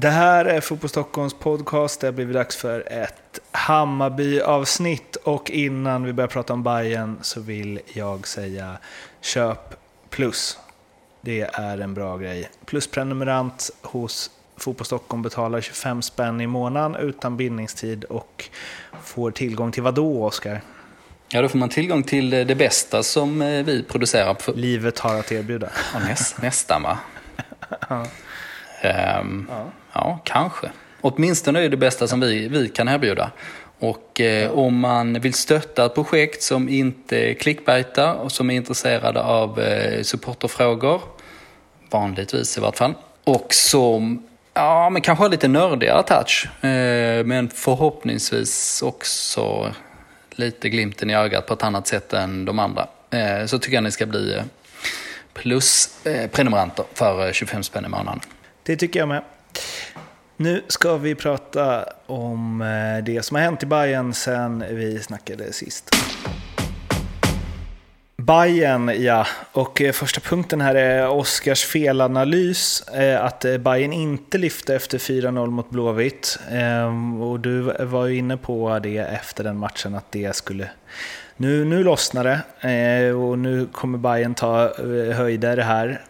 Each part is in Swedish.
Det här är Fotboll Stockholms podcast. Det har blivit dags för ett Hammarby-avsnitt. Och innan vi börjar prata om Bayern så vill jag säga köp plus. Det är en bra grej. Plusprenumerant hos Fotboll Stockholm betalar 25 spänn i månaden utan bindningstid och får tillgång till vad då, Oskar? Ja, då får man tillgång till det bästa som eh, vi producerar. Livet har att erbjuda. Ja, näst, nästan va? Ja. Ehm, ja. ja, kanske. Åtminstone är det bästa som vi, vi kan erbjuda. Och eh, om man vill stötta ett projekt som inte clickbaitar och som är intresserade av eh, supporterfrågor, vanligtvis i vart fall, och som ja, men kanske har lite nördigare touch, eh, men förhoppningsvis också lite glimten i ögat på ett annat sätt än de andra, eh, så tycker jag ni ska bli eh, för eh, 25 spänn i månaden. Det tycker jag med. Nu ska vi prata om eh, det som har hänt i Bayern sen vi snackade sist. Bayern, ja. Och eh, första punkten här är Oskars felanalys. Eh, att Bayern inte lyfte efter 4-0 mot Blåvitt. Ehm, och du var ju inne på det efter den matchen, att det skulle... Nu, nu lossnar det och nu kommer Bayern ta höjder här.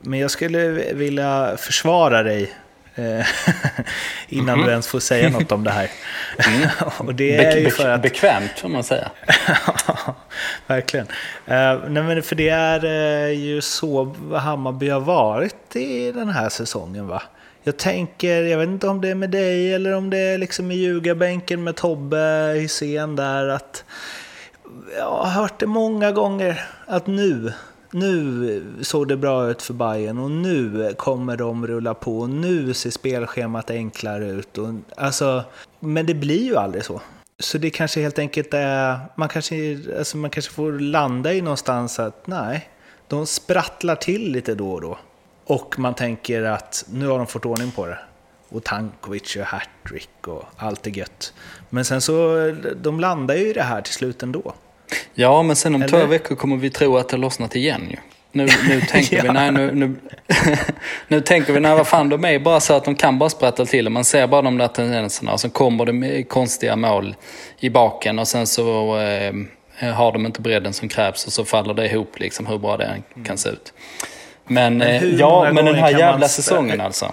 Men jag skulle vilja försvara dig innan mm -hmm. du ens får säga något om det här. Mm. och det är ju för att... Bekvämt får man säga. Verkligen. Uh, nej men för det är uh, ju så Hammarby har varit i den här säsongen va? Jag tänker, jag vet inte om det är med dig eller om det är liksom i ljugarbänken med Tobbe Hysén där att jag har hört det många gånger att nu nu såg det bra ut för Bayern och nu kommer de rulla på och nu ser spelschemat enklare ut. Och, alltså, men det blir ju aldrig så. Så det kanske helt enkelt är, man kanske, alltså man kanske får landa i någonstans att nej, de sprattlar till lite då och då. Och man tänker att nu har de fått ordning på det. Och Tankovic och hattrick och allt är gött. Men sen så, de landar ju i det här till slut ändå. Ja, men sen om Eller? två veckor kommer vi tro att det har lossnat igen ju. Nu, nu tänker ja. vi, nej nu, nu, nu tänker vi, nej vad fan de är bara så att de kan bara sprattla till Man ser bara de där tendenserna och sen kommer det med konstiga mål i baken och sen så eh, har de inte bredden som krävs och så faller det ihop liksom hur bra det kan mm. se ut. Men, men eh, ja, men den här jävla säsongen alltså.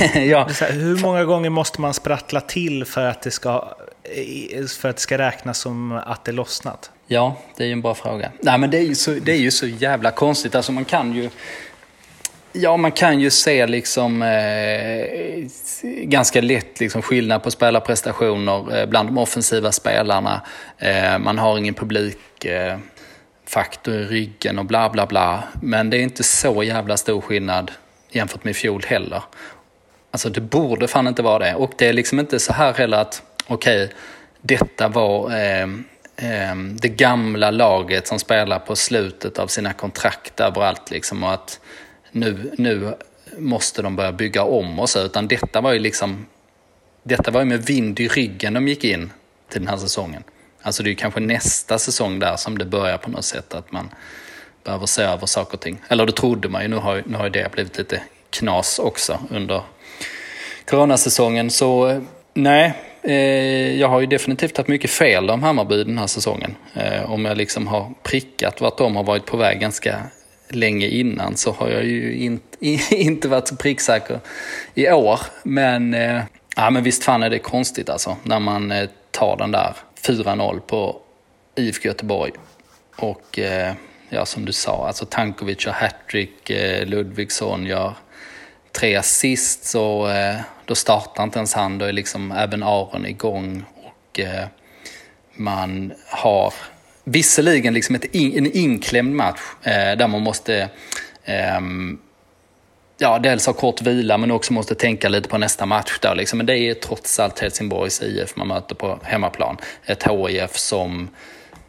ja. Här, hur många gånger måste man sprattla till för att det ska Eh, för att det ska räknas som att det lossnat? Ja, det är ju en bra fråga. Nej, men det är ju så, det är ju så jävla konstigt. Alltså man kan ju... Ja, man kan ju se liksom eh, ganska lätt liksom skillnad på spelarprestationer eh, bland de offensiva spelarna. Eh, man har ingen publik eh, faktor i ryggen och bla bla bla. Men det är inte så jävla stor skillnad jämfört med i fjol heller. Alltså det borde fan inte vara det. Och det är liksom inte så här heller att okej, okay, detta var eh, eh, det gamla laget som spelar på slutet av sina kontrakt överallt liksom och att nu, nu måste de börja bygga om och så, utan detta var ju liksom, detta var ju med vind i ryggen de gick in till den här säsongen. Alltså det är ju kanske nästa säsong där som det börjar på något sätt att man behöver se över saker och ting. Eller det trodde man ju, nu har, nu har ju det blivit lite knas också under coronasäsongen. Så nej, Eh, jag har ju definitivt haft mycket fel om Hammarby den här säsongen. Eh, om jag liksom har prickat vart de har varit på väg ganska länge innan så har jag ju in, inte varit så pricksäker i år. Men, eh, ja, men visst fan är det konstigt alltså när man tar den där 4-0 på IFK Göteborg. Och ja, som du sa, alltså Tankovic gör hattrick, Ludvigsson gör tre assist så eh, då startar inte ens han. Då är liksom även Aron igång och eh, man har visserligen liksom ett in, en inklämd match eh, där man måste ehm, ja, dels ha kort vila men också måste tänka lite på nästa match där liksom. Men det är trots allt Helsingborgs IF man möter på hemmaplan. Ett HIF som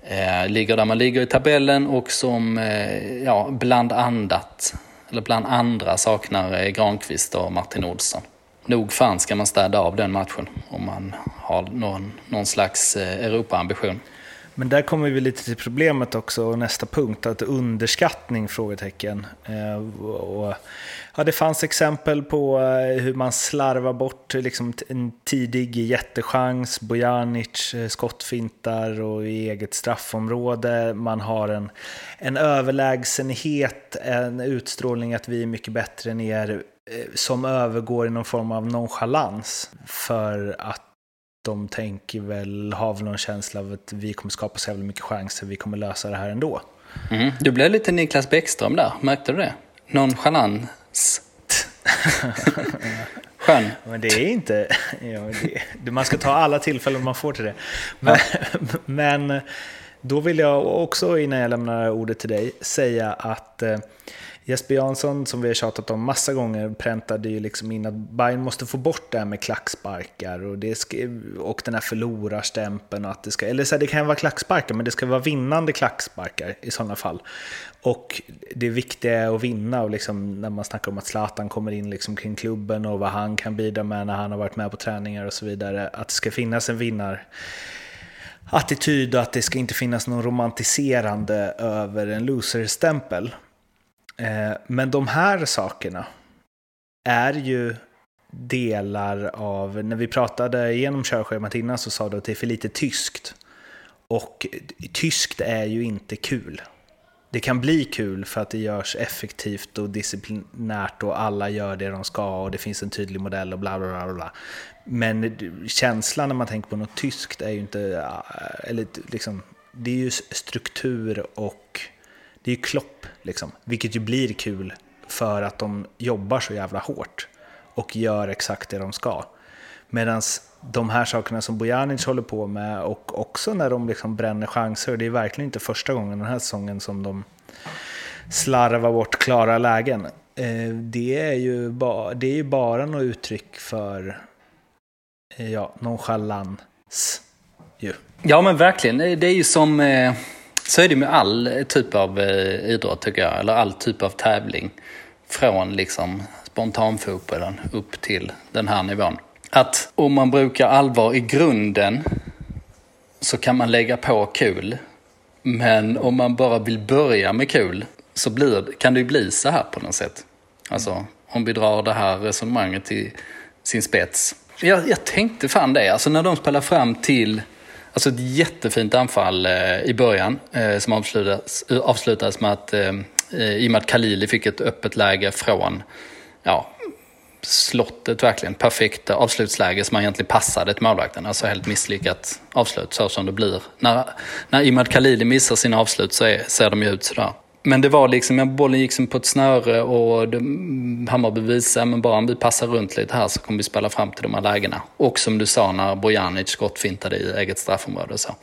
eh, ligger där man ligger i tabellen och som eh, ja, bland annat eller bland andra saknar eh, Granqvist och Martin Olsson. Nog fan ska man städa av den matchen om man har någon, någon slags eh, Europaambition. ambition men där kommer vi lite till problemet också och nästa punkt, att underskattning? frågetecken. Eh, och, ja, det fanns exempel på eh, hur man slarvar bort liksom, en tidig jättechans, Bojanic eh, skottfintar och i eget straffområde. Man har en, en överlägsenhet, en utstrålning att vi är mycket bättre än er som övergår i någon form av nonchalans för att de tänker väl, har väl någon känsla av att vi kommer skapa så jävla mycket chanser, vi kommer lösa det här ändå. Mm. Du blev lite Niklas Bäckström där, märkte du det? Nonchalans. Skön. Men det är inte... Ja, det, man ska ta alla tillfällen man får till det. Men, ja. men då vill jag också, innan jag lämnar ordet till dig, säga att eh, Jesper Jansson, som vi har tjatat om massa gånger, präntade ju liksom in att Bayern måste få bort det här med klacksparkar och, det ska, och den här förlorarstämpeln. Och att det, ska, eller så här, det kan vara klacksparkar, men det ska vara vinnande klacksparkar i sådana fall. Och det viktiga är att vinna och liksom, när man snackar om att Zlatan kommer in liksom kring klubben och vad han kan bidra med när han har varit med på träningar och så vidare. Att det ska finnas en vinnare attityd och att det ska inte finnas någon romantiserande över en loser-stämpel. Eh, men de här sakerna är ju delar av, när vi pratade igenom körschemat innan så sa du att det är för lite tyskt. Och tyskt är ju inte kul. Det kan bli kul för att det görs effektivt och disciplinärt och alla gör det de ska och det finns en tydlig modell och bla bla bla. bla. Men känslan när man tänker på något tyskt är ju inte, eh, eller liksom, det är ju struktur och det är ju klopp, liksom, vilket ju blir kul för att de jobbar så jävla hårt och gör exakt det de ska. Medan de här sakerna som Bojanic håller på med och också när de liksom bränner chanser, det är verkligen inte första gången den här säsongen som de slarvar bort klara lägen. Eh, det är ju bara, det är ju bara något uttryck för eh, ja, nonchalans. Ju. Ja men verkligen, det är ju som eh, så är det med all typ av eh, idrott tycker jag, eller all typ av tävling. Från liksom spontanfotbollen upp till den här nivån. Att om man brukar allvar i grunden så kan man lägga på kul. Men om man bara vill börja med kul så blir, kan det ju bli så här på något sätt. Alltså om vi drar det här resonemanget till sin spets. Jag, jag tänkte fan det, alltså när de spelar fram till Alltså ett jättefint anfall eh, i början eh, som avslutades, avslutades med att eh, i och med att Khalili fick ett öppet läge från ja, slottet verkligen. Perfekt avslutsläge som egentligen passade till målvakten. Alltså helt misslyckat avslut så som det blir. När, när Imad Khalili missar sina avslut så är, ser de ju ut sådär. Men det var liksom, bollen gick som på ett snöre och Hammarby visade, men bara om vi passar runt lite här så kommer vi spela fram till de här lägena. Och som du sa när Bojanic skottfintade i eget straffområde. Så.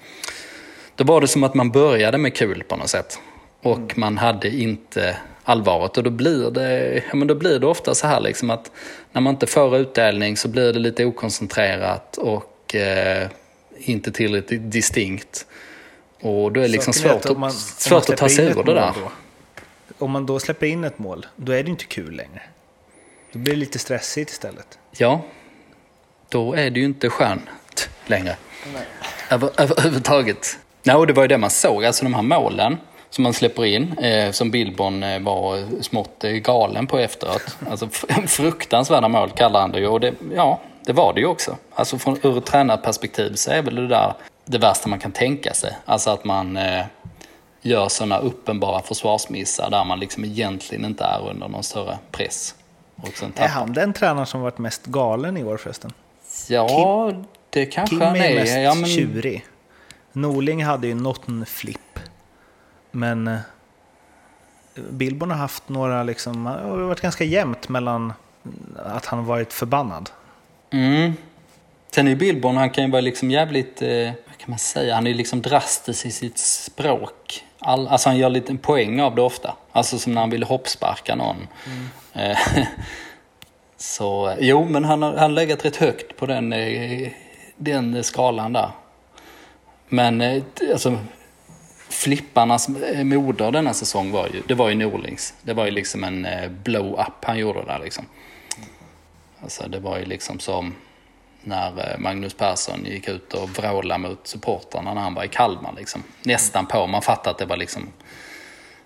Då var det som att man började med kul på något sätt. Och mm. man hade inte allvaret. Och då blir, det, ja, men då blir det ofta så här liksom att när man inte får utdelning så blir det lite okoncentrerat och eh, inte tillräckligt distinkt. Och då är det liksom svårt, att, man, svårt att ta sig ur det där. Då, om man då släpper in ett mål, då är det inte kul längre. Då blir det lite stressigt istället. Ja, då är det ju inte skönt längre. Över, överhuvudtaget. Nej, det var ju det man såg, alltså de här målen som man släpper in, eh, som Billborn eh, var smått eh, galen på efteråt. Alltså fruktansvärda mål kallar han det ju och det, ja, det var det ju också. Alltså från, ur ett tränarperspektiv så är väl det där det värsta man kan tänka sig. Alltså att man eh, gör sådana uppenbara försvarsmissar där man liksom egentligen inte är under någon större press. är han den tränaren som varit mest galen i år förresten? Ja, Kim, det kanske Kim han är. är mest ja, men... tjurig. Norling hade ju något flipp. Men eh, Billborn har haft några, liksom, det har varit ganska jämnt mellan att han varit förbannad. Mm. Sen är ju Billborn, han kan ju vara liksom jävligt, eh, vad kan man säga, han är liksom drastisk i sitt språk. All, alltså han gör lite en poäng av det ofta. Alltså som när han vill hoppsparka någon. Mm. Eh, så jo, men han har, han legat rätt högt på den, eh, den skalan där. Men eh, alltså, flipparnas moder denna säsong var ju, det var ju Norlings. Det var ju liksom en blow-up han gjorde där liksom. Alltså det var ju liksom som när eh, Magnus Persson gick ut och vrålade mot supportrarna när han var i Kalmar. Liksom. Nästan på, man fattade att det var liksom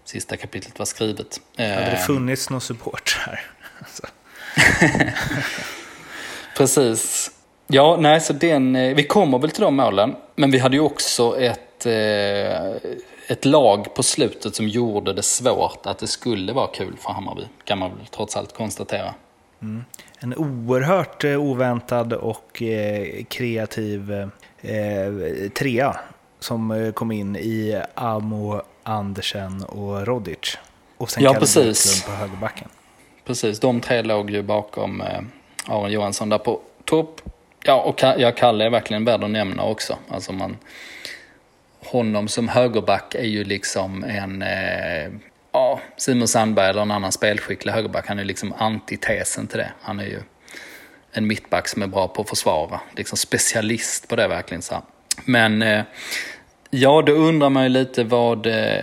sista kapitlet var skrivet. Hade det funnits någon support här? Alltså. Precis. Ja, nej, så den, eh, vi kommer väl till de målen, men vi hade ju också ett, eh, ett lag på slutet som gjorde det svårt att det skulle vara kul för Hammarby, kan man väl trots allt konstatera. Mm. En oerhört eh, oväntad och kreativ trea som kom in i Amo, Andersen och Rodic. Och sen ja, precis. på högerbacken. Precis, de tre låg ju bakom Aron Johansson där på topp. Ja, och ja, Kalle är verkligen värd att nämna också. Alltså man, honom som högerback är ju liksom en, eh, ja, Simon Sandberg eller en annan spelskicklig högerback. Han är liksom antitesen till det. Han är ju en mittback som är bra på att försvara. Liksom specialist på det verkligen. Så. Men eh, ja, då undrar man ju lite vad eh,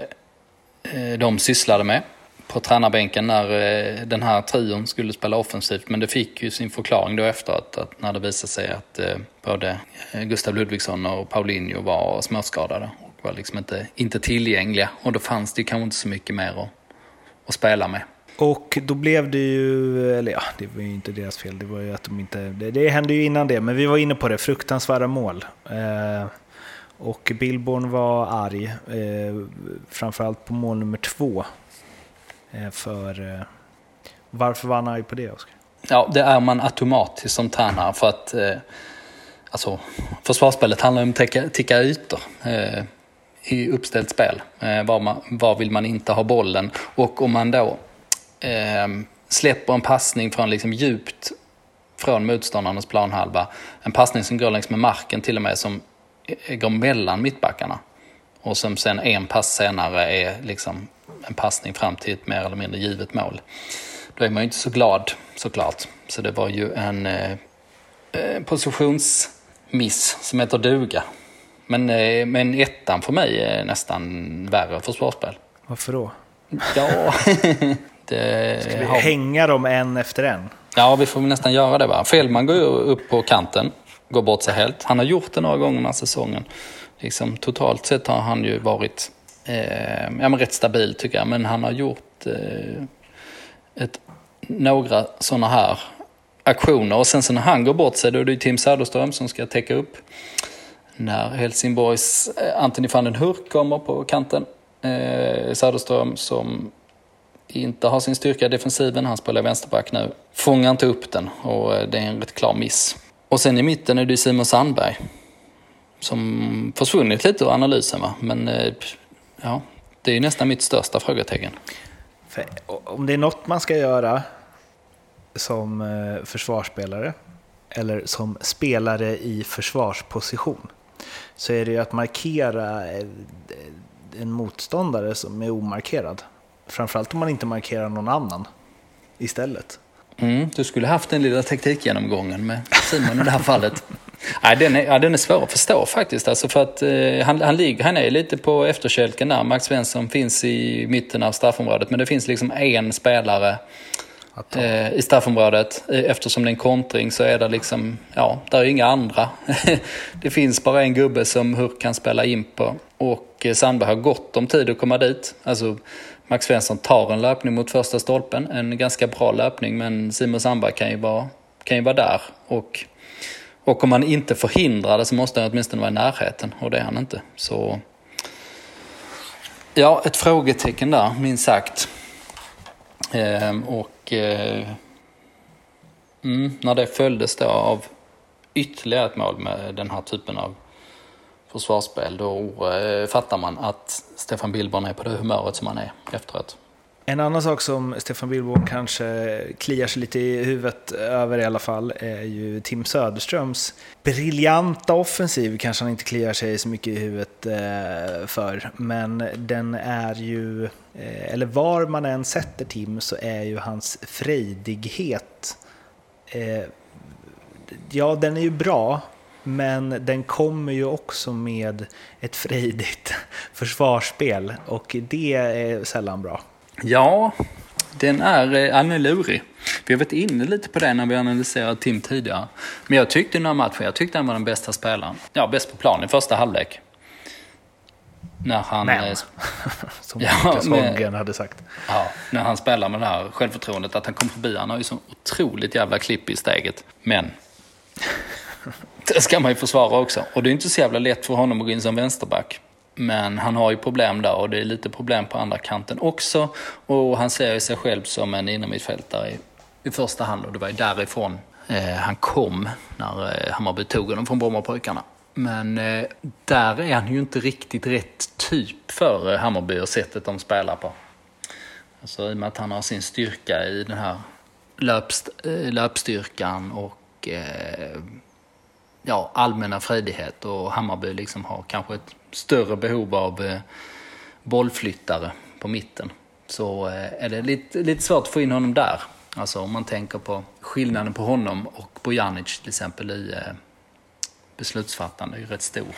eh de sysslade med på tränarbänken när eh, den här trion skulle spela offensivt. Men det fick ju sin förklaring då efter att, att när det visade sig att eh, både eh, Gustav Ludvigsson och Paulinho var småskadade var liksom inte, inte tillgängliga. Och då fanns det ju kanske inte så mycket mer att, att spela med. Och då blev det ju, eller ja, det var ju inte deras fel, det var ju att de inte, det, det hände ju innan det, men vi var inne på det, fruktansvärda mål. Eh, och Billborn var arg, eh, framförallt på mål nummer två Eh, för eh, varför var han arg på det, Oskar? Ja, det är man automatiskt som tränare för att eh, alltså, försvarsspelet handlar om att täcka, ticka ytor eh, i uppställt spel. Eh, var, man, var vill man inte ha bollen? Och om man då eh, släpper en passning från liksom djupt från motståndarnas planhalva, en passning som går längs med marken till och med som eh, går mellan mittbackarna och som sen en pass senare är liksom en passning fram till ett mer eller mindre givet mål. Då är man ju inte så glad såklart. Så det var ju en eh, eh positionsmiss som heter duga. Men, eh, men ettan för mig är nästan värre försvarsspel. Varför då? Ja, det... Ska vi har... hänga dem en efter en? Ja, vi får nästan göra det. Va? Fällman går upp på kanten, går bort sig helt. Han har gjort det några gånger den här säsongen. Liksom, totalt sett har han ju varit eh, ja, men rätt stabil tycker jag. Men han har gjort eh, ett, några sådana här aktioner. Och sen så när han går bort sig då är det ju Tim Söderström som ska täcka upp. När Helsingborgs eh, Anthony van den Hurk kommer på kanten. Eh, Söderström som inte har sin styrka i defensiven, han spelar vänsterback nu, fångar inte upp den och eh, det är en rätt klar miss. Och sen i mitten är det Simon Sandberg som försvunnit lite ur analysen va, men eh, Ja, det är nästan mitt största frågetecken. För om det är något man ska göra som eh, försvarsspelare eller som spelare i försvarsposition så är det ju att markera eh, en motståndare som är omarkerad. Framförallt om man inte markerar någon annan istället. Mm, du skulle haft den lilla taktikgenomgången med Simon i det här fallet. Nej, den, är, ja, den är svår att förstå faktiskt. Alltså för att, eh, han, han, ligger, han är lite på efterkälken där. Max Svensson finns i mitten av straffområdet. Men det finns liksom en spelare eh, i straffområdet. Eh, eftersom det är en kontring så är det liksom, ja, där är inga andra. det finns bara en gubbe som Hurk kan spela in på. Och eh, Sandberg har gott om tid att komma dit. Alltså, Max Svensson tar en löpning mot första stolpen. En ganska bra löpning men Simon Sandberg kan ju vara, kan ju vara där. Och och om han inte förhindrar det så måste han åtminstone vara i närheten och det är han inte. Så ja, ett frågetecken där minst sagt. Ehm, och eh, mm, när det följdes då av ytterligare ett mål med den här typen av försvarsspel då eh, fattar man att Stefan Billborn är på det humöret som han är efteråt. En annan sak som Stefan Billborn kanske kliar sig lite i huvudet över i alla fall är ju Tim Söderströms briljanta offensiv kanske han inte kliar sig så mycket i huvudet eh, för. Men den är ju, eh, eller var man än sätter Tim så är ju hans frejdighet, eh, ja den är ju bra men den kommer ju också med ett frejdigt försvarsspel och det är sällan bra. Ja, den är, eh, är lurig. Vi har varit inne lite på det när vi analyserade Tim tidigare. Men jag tyckte den här matchen, jag tyckte han var den bästa spelaren. Ja, bäst på plan i första halvlek. När han... Men. eh, Som Ja, Marcus men- Holmgren hade sagt. Ja, när han spelar med det här självförtroendet, att han kom förbi. Han har ju så otroligt jävla klipp i steget. Men det ska man ju försvara också. Och det är inte så jävla lätt för honom att gå in som vänsterback. Men han har ju problem där och det är lite problem på andra kanten också. Och han ser ju sig själv som en innermittfältare i, i första hand och det var ju därifrån eh, han kom när eh, Hammarby tog honom från Brommapojkarna. Men eh, där är han ju inte riktigt rätt typ för eh, Hammarby och sättet de spelar på. Alltså i och med att han har sin styrka i den här löpst, eh, löpstyrkan och eh, ja, allmänna frejdighet och Hammarby liksom har kanske ett större behov av eh, bollflyttare på mitten. Så eh, är det lite, lite svårt att få in honom där. Alltså om man tänker på skillnaden på honom och Bojanic till exempel i eh, beslutsfattande är ju rätt stor.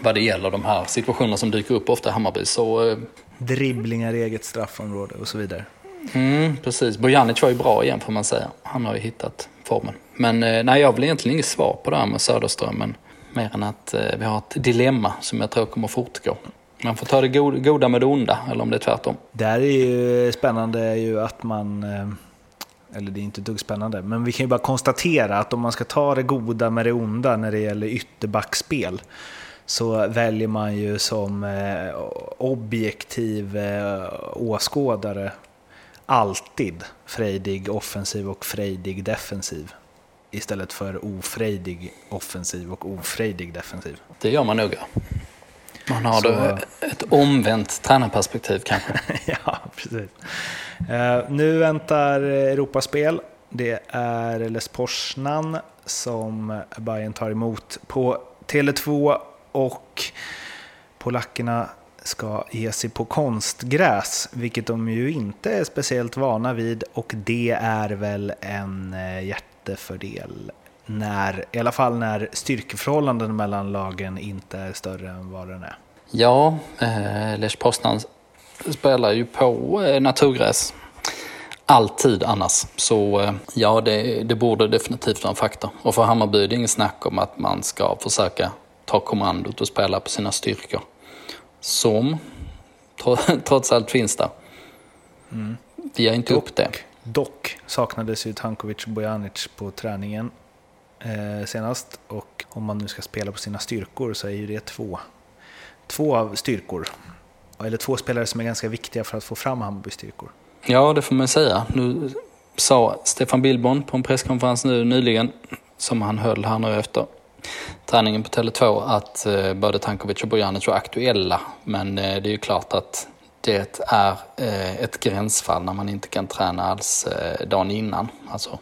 Vad det gäller de här situationerna som dyker upp ofta i Hammarby så eh, Dribblingar i eget straffområde och så vidare. Mm, precis. Bojanic var ju bra igen får man säga. Han har ju hittat formen. Men eh, nej, jag har väl egentligen inget svar på det här med Söderströmen. Mer än att eh, vi har ett dilemma som jag tror kommer fortgå. Man får ta det go- goda med det onda, eller om det är tvärtom. Där är ju spännande ju att man, eh, eller det är inte ett dugg spännande, men vi kan ju bara konstatera att om man ska ta det goda med det onda när det gäller ytterbackspel så väljer man ju som eh, objektiv eh, åskådare alltid frejdig offensiv och frejdig defensiv istället för ofrejdig offensiv och ofrejdig defensiv. Det gör man nog. Man har Så- då ett omvänt tränarperspektiv kanske. ja, precis. Eh, nu väntar Europaspel. Det är Les Poznan som Bayern tar emot på Tele2 och polackerna ska ge sig på konstgräs, vilket de ju inte är speciellt vana vid och det är väl en eh, jättefördel när, i alla fall när styrkeförhållanden mellan lagen inte är större än vad den är. Ja, eh, Lech Poznan spelar ju på eh, naturgräs. Alltid annars. Så eh, ja, det, det borde definitivt vara en faktor. Och för Hammarby är det ingen snack om att man ska försöka ta kommandot och spela på sina styrkor. Som tro- trots allt finns där. Vi har inte upp det. Dock saknades ju Tankovic och Bojanic på träningen eh, senast. Och om man nu ska spela på sina styrkor så är ju det två, två av styrkor. Eller två spelare som är ganska viktiga för att få fram Hammarbys styrkor. Ja, det får man säga. Nu sa Stefan Billborn på en presskonferens nu nyligen, som han höll här nu efter träningen på Tele2, att eh, både Tankovic och Bojanic var aktuella. Men eh, det är ju klart att det är eh, ett gränsfall när man inte kan träna alls eh, dagen innan. Alltså,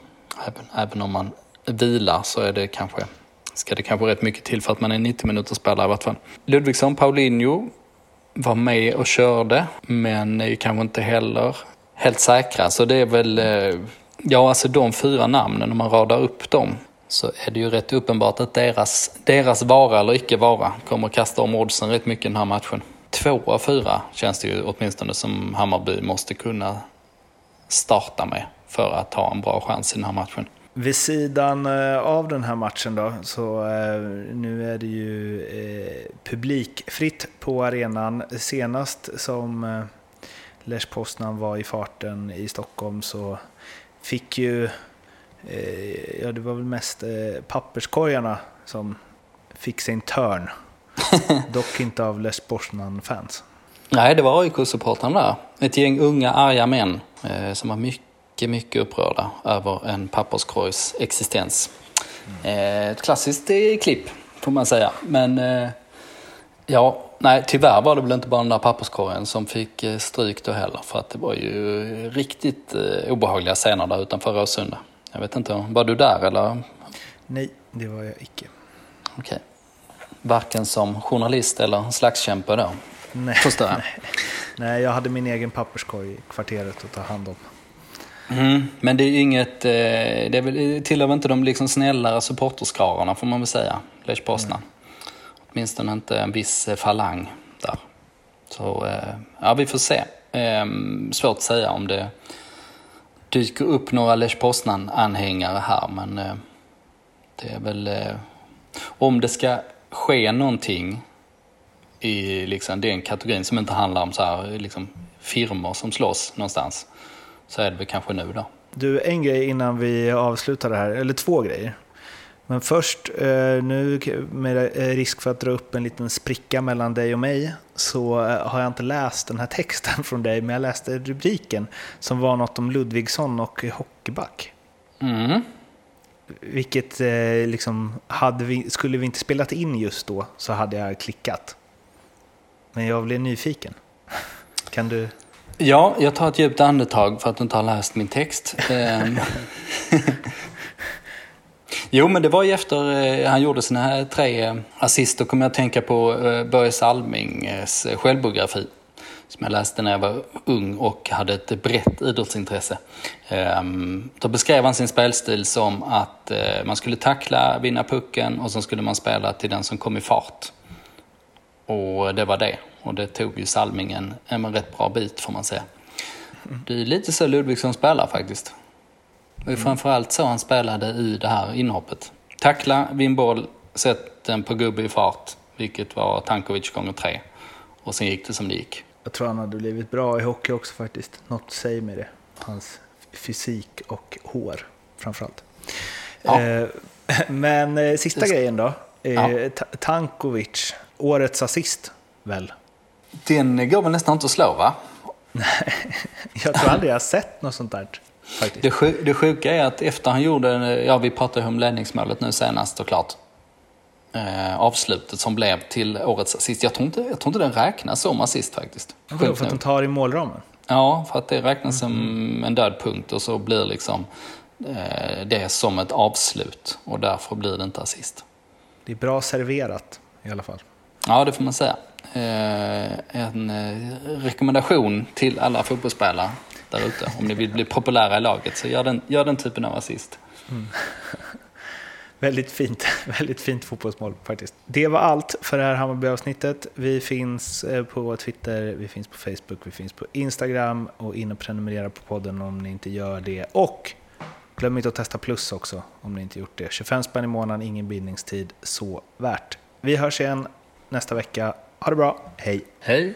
även, även om man vilar så är det kanske, ska det kanske rätt mycket till för att man är 90 minuter spelare i vart fall. Ludvigsson, Paulinho var med och körde, men är ju kanske inte heller helt säkra. Så det är väl, eh, ja alltså de fyra namnen, om man radar upp dem, så är det ju rätt uppenbart att deras, deras vara eller icke vara kommer att kasta om oddsen rätt mycket i den här matchen. Två av fyra känns det ju åtminstone som Hammarby måste kunna starta med för att ha en bra chans i den här matchen. Vid sidan eh, av den här matchen då, så eh, nu är det ju eh, publikfritt på arenan. Senast som Lesch Lech Poznan var i farten i Stockholm så fick ju, eh, ja det var väl mest eh, papperskorgarna som fick sin törn. Dock inte av Lech Poznan-fans. Nej, det var AIK-supportrarna där. Ett gäng unga arga män eh, som var mycket, mycket upprörda över en papperskorgs existens. Eh, ett klassiskt klipp, får man säga. Men ja, nej, tyvärr var det väl inte bara den där papperskorgen som fick stryk då heller. För att det var ju riktigt eh, obehagliga scener där utanför Råsunda. Jag vet inte, var du där eller? Nej, det var jag icke. Okej. Varken som journalist eller slagskämpe då, Nej, jag. nej, jag hade min egen papperskorg i kvarteret att ta hand om. Mm, men det är inget, eh, det är väl, det tillhör inte de liksom snällare supporterskarorna får man väl säga, Lech Poznan. Åtminstone inte en viss eh, falang där. Så eh, ja, vi får se. Eh, svårt att säga om det dyker upp några Lech Poznan-anhängare här, men eh, det är väl... Eh, om det ska ske någonting i liksom den kategorin som inte handlar om så här, liksom, firmor som slåss någonstans, så är det väl kanske nu då. Du, en grej innan vi avslutar det här, eller två grejer. Men först, eh, nu med risk för att dra upp en liten spricka mellan dig och mig, så eh, har jag inte läst den här texten från dig, men jag läste rubriken som var något om Ludvigsson och hockeyback. Mm. Vilket eh, liksom, hade vi, skulle vi inte spelat in just då så hade jag klickat. Men jag blev nyfiken. Kan du? Ja, jag tar ett djupt andetag för att du inte har läst min text. Jo, men det var ju efter eh, han gjorde sina här tre eh, assist, då kommer jag att tänka på eh, Börje Salmings självbiografi. Som jag läste när jag var ung och hade ett brett idrottsintresse. Ehm, då beskrev han sin spelstil som att man skulle tackla, vinna pucken och så skulle man spela till den som kom i fart. Och det var det. Och det tog ju Salming en, en rätt bra bit får man säga. Det är lite så Ludvigsson spelar faktiskt. Det är framförallt så han spelade i det här inhoppet. Tackla, vinn boll, sätt den på gubbe i fart, vilket var Tankovic gånger tre. Och sen gick det som det gick. Jag tror han hade blivit bra i hockey också faktiskt. Något säger mig det. Hans fysik och hår framförallt. Ja. Eh, men eh, sista Just. grejen då. Eh, ja. Tankovic, årets assist väl? Den går väl nästan inte att slå va? Nej, jag tror aldrig jag har sett något sånt där. Faktiskt. Det, sjuk, det sjuka är att efter han gjorde, ja vi pratade om ledningsmålet nu senast såklart. Eh, avslutet som blev till årets assist. Jag tror inte, jag tror inte den räknas som assist faktiskt. För att den tar i målramen? Ja, för att det räknas mm. som en död punkt och så blir liksom eh, det som ett avslut och därför blir det inte assist. Det är bra serverat i alla fall. Ja, det får man säga. Eh, en eh, rekommendation till alla fotbollsspelare där ute. Om ni vill bli populära i laget så gör den, gör den typen av assist. Mm. väldigt fint, väldigt fint fotbollsmål faktiskt. Det var allt för det här Hammarby-avsnittet. Vi finns eh, på Twitter, vi finns på Facebook, vi finns på Instagram och in och prenumerera på podden om ni inte gör det. Och glöm inte att testa plus också om ni inte gjort det. 25 spänn i månaden, ingen bindningstid, så värt. Vi hörs igen nästa vecka. Ha det bra, hej! Hej!